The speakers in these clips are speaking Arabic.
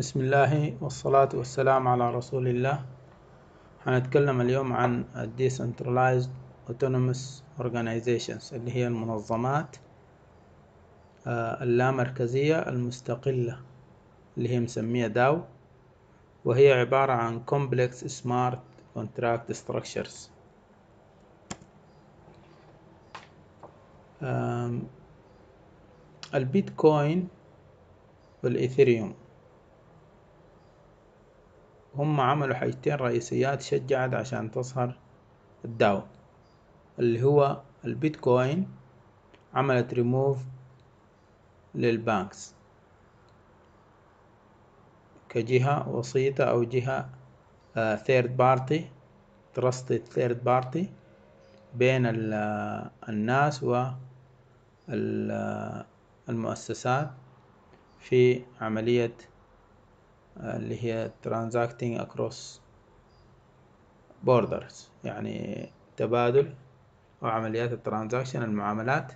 بسم الله والصلاة والسلام على رسول الله هنتكلم اليوم عن Decentralized Autonomous Organizations اللي هي المنظمات آه، اللامركزية المستقلة اللي هي مسمية داو وهي عبارة عن Complex Smart Contract Structures. البيتكوين والإيثيريوم. هم عملوا حاجتين رئيسيات شجعت عشان تظهر ال DAO اللي هو البيتكوين عملت ريموف للبانكس. كجهة وسيطة أو جهة third party trusted third party بين ال- الناس والمؤسسات في عملية اللي هي transacting across borders. يعني تبادل أو عمليات ال transaction المعاملات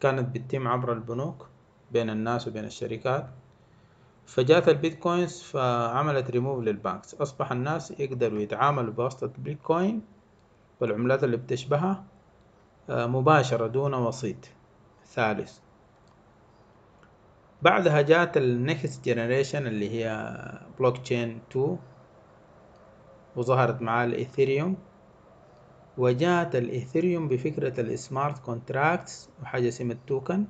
كانت بتتم عبر البنوك بين الناس وبين الشركات. فجات البيتكوينز فعملت ريموف للبانكس أصبح الناس يقدروا يتعاملوا بواسطة البيتكوين والعملات اللي بتشبهها آه، مباشرة دون وسيط ثالث. بعدها جات ال next generation اللي هي بلوك تشين 2 وظهرت معاه الايثيريوم وجات الايثيريوم بفكرة ال smart contracts وحاجة اسمها ال token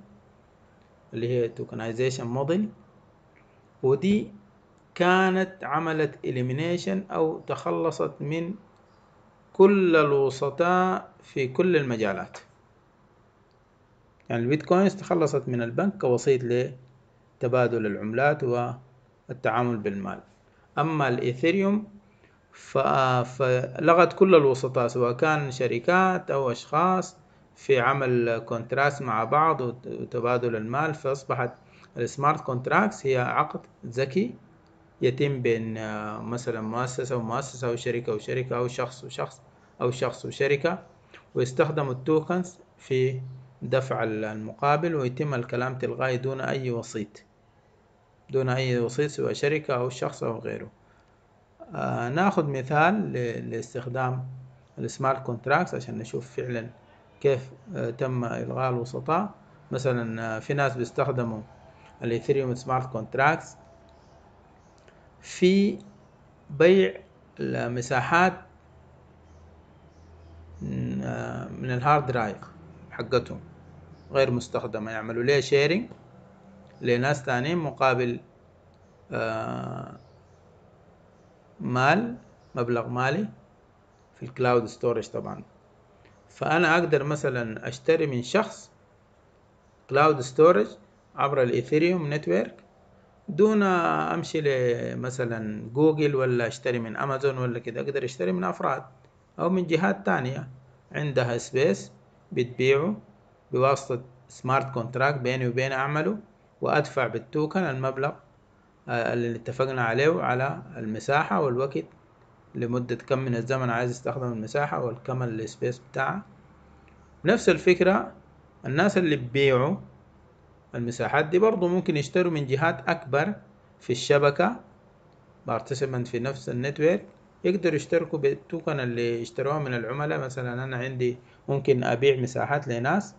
اللي هي tokenization model ودي كانت عملت elimination أو تخلصت من كل الوسطاء في كل المجالات. يعني البيتكوينز تخلصت من البنك كوسيط لتبادل العملات والتعامل بالمال. أما الإيثيريوم فلغت كل الوسطاء سواء كان شركات أو أشخاص في عمل contract مع بعض وت- وتبادل المال فأصبحت ال smart contracts هي عقد ذكي يتم بين آه، مثلا مؤسسة ومؤسسة أو شركة وشركة أو شخص وشخص أو شخص وشركة ويستخدم ال tokens في دفع المقابل ويتم الكلام تلقائي دون أي وسيط. دون أي وسيط سواء شركة أو شخص أو غيره. آه نأخذ مثال لاستخدام ال smart contracts عشان نشوف فعلا كيف آه تم إلغاء الوسطاء. مثلا آه في ناس بيستخدموا الإيثيريوم smart contracts في بيع المساحات من آه، من ال hard drive حقتهم غير مستخدمة. يعملوا ليه sharing لناس تانيين مقابل آه، مال مبلغ مالي في ال cloud storage طبعا. فأنا أقدر مثلا أشتري من شخص cloud storage عبر الإيثيريوم network دون أمشي لمثلا جوجل ولا أشتري من أمازون ولا كده أقدر أشتري من أفراد أو من جهات تانية. عندها space بتبيعه بواسطة smart contract بيني وبين أعمله وأدفع بال token المبلغ آه، اللي اتفقنا عليه على المساحة والوقت لمدة كم من الزمن عايز استخدم المساحة والكم ال space بتاعها نفس الفكرة الناس اللي بيبيعوا المساحات دي برضو ممكن يشتروا من جهات أكبر في الشبكة participant في نفس ال network يقدروا يشتركوا بال token اللي اشتروها من العملاء. مثلا أنا عندي ممكن أبيع مساحات لناس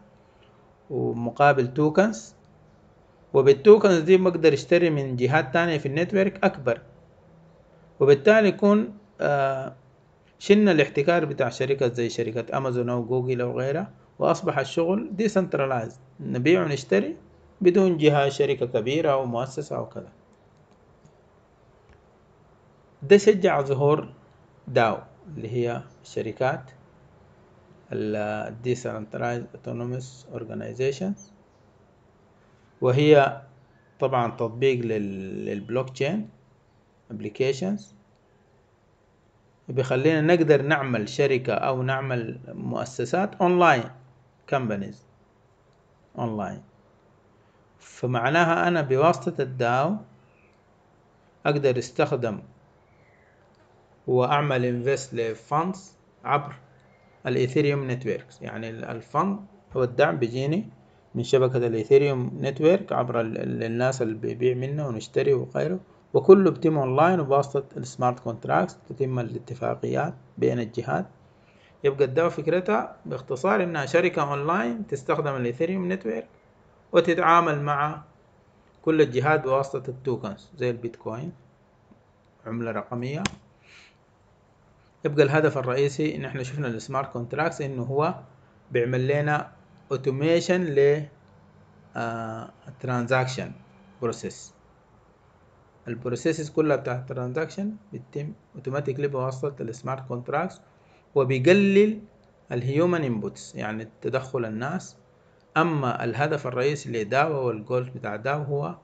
ومقابل tokens وبال tokens دي بقدر اشتري من جهات تانية في ال network أكبر. وبالتالي يكون آه شلنا الاحتكار بتاع شركة زي شركة أمازون أو جوجل أو غيرها؟ وأصبح الشغل decentralized نبيع ونشتري بدون جهة شركة كبيرة أو مؤسسة أو كذا. ده شجع ظهور داو اللي هي الشركات ال Decentralized Autonomous Organizations. وهي طبعا تطبيق لل- للبلوك تشين applications بيخلينا نقدر نعمل شركة أو نعمل مؤسسات online companies online فمعناها أنا بواسطة الداو أقدر أستخدم وأعمل invest ل funds عبر الإيثيريوم networks يعني ال fund هو الدعم بيجيني من شبكة الإيثيريوم network عبر ال- ال- الناس اللي بيبيع منه ونشتري وغيره. وكله بتم اونلاين وبواسطة ال smart contracts تتم الاتفاقيات بين الجهات. يبقى الداو فكرتها باختصار إنها شركة اونلاين تستخدم الإيثيريوم network وتتعامل مع كل الجهات بواسطة ال tokens زي البيتكوين عملة رقمية. يبقى الهدف الرئيسي ان إحنا شفنا ال smart contracts إنه هو بيعمل لنا automation ل transaction process ال processes كلها بتاعت ال transaction بتتم automatically بواسطة ال smart contracts وبيقلل ال human inputs يعني تدخل الناس. أما الهدف الرئيسي لداو والجول بتاع داو هو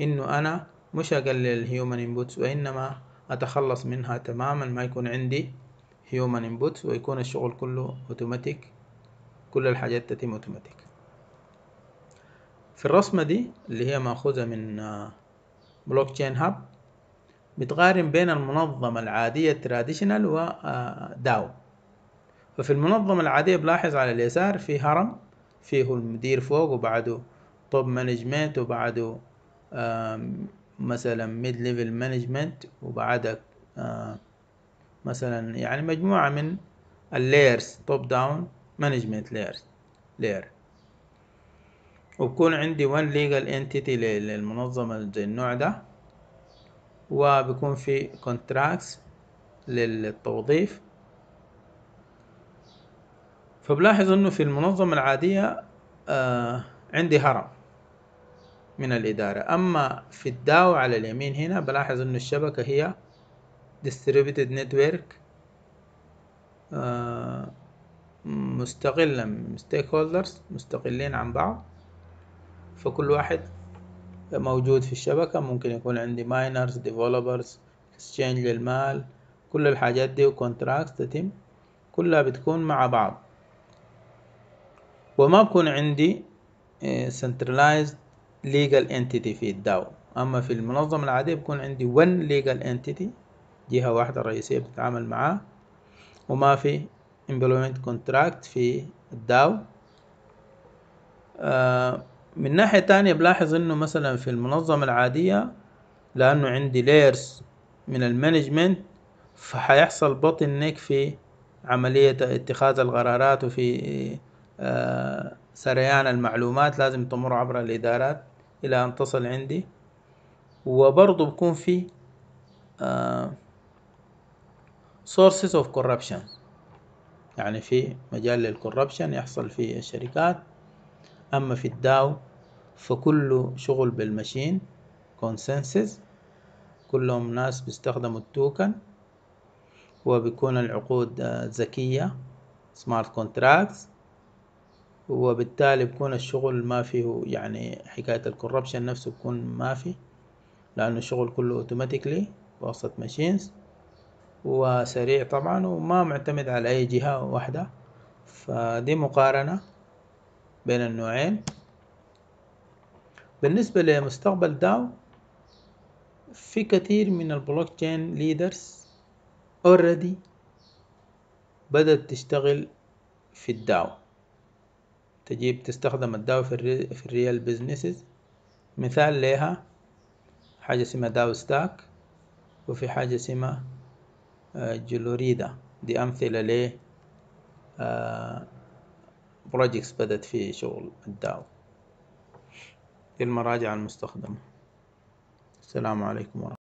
إنه أنا مش اقلل ال human inputs وإنما أتخلص منها تماما ما يكون عندي human inputs ويكون الشغل كله اوتوماتيك كل الحاجات تتم اوتوماتيك في الرسمة دي اللي هي مأخوذة من blockchain hub بتقارن بين المنظمة العادية ال traditional وداو ففي المنظمة العادية بلاحظ على اليسار في هرم فيه المدير فوق وبعده top management وبعده مثلا mid level management وبعدك مثلا يعني مجموعة من ال layers top down management layers layer وبكون عندي one legal entity للمنظمة زي النوع ده وبيكون في contracts للتوظيف. فبلاحظ إنه في المنظمة العادية آه عندي هرم من الإدارة. أما في الداو على اليمين هنا بلاحظ إنه الشبكة هي distributed network آه مستقلة stakeholders مستقلين عن بعض. فكل واحد موجود في الشبكة ممكن يكون عندي miners developers exchange للمال كل الحاجات دي و contract تتم كلها بتكون مع بعض. وما بكون عندي centralized legal entity في الداو أما في المنظمة العادية بكون عندي one legal entity جهة واحدة رئيسية بتتعامل معاه. وما في employment contract في الداو. آه من ناحية تانية بلاحظ إنه مثلا في المنظمة العادية لأنه عندي layers من ال management فحيحصل bottleneck في عملية اتخاذ القرارات وفي آه سريان المعلومات لازم تمر عبر الإدارات إلى أن تصل عندي. وبرضه بكون في آه sources of corruption. يعني في مجال لل corruption يحصل في الشركات. أما في الداو فكله شغل بال machine consensus كلهم ناس بيستخدموا ال token وبيكون العقود ذكية smart contracts وبالتالي بيكون الشغل ما فيه يعني حكاية ال corruption نفسه بيكون ما في لأنه الشغل كله automatically بواسطة machines وسريع طبعا وما معتمد على أي جهة واحدة. فدي مقارنة بين النوعين. بالنسبة لمستقبل داو في كثير من ال blockchain leaders already بدأت تشتغل في ال DAO. تجيب تستخدم ال DAO في, الري في ال real businesses مثال لها حاجة اسمها DAOstack وفي حاجة اسمها جلوريدا. دي أمثلة ل projects بدأت في شغل ال DAO. المراجع المستخدمة. السلام عليكم ورحمة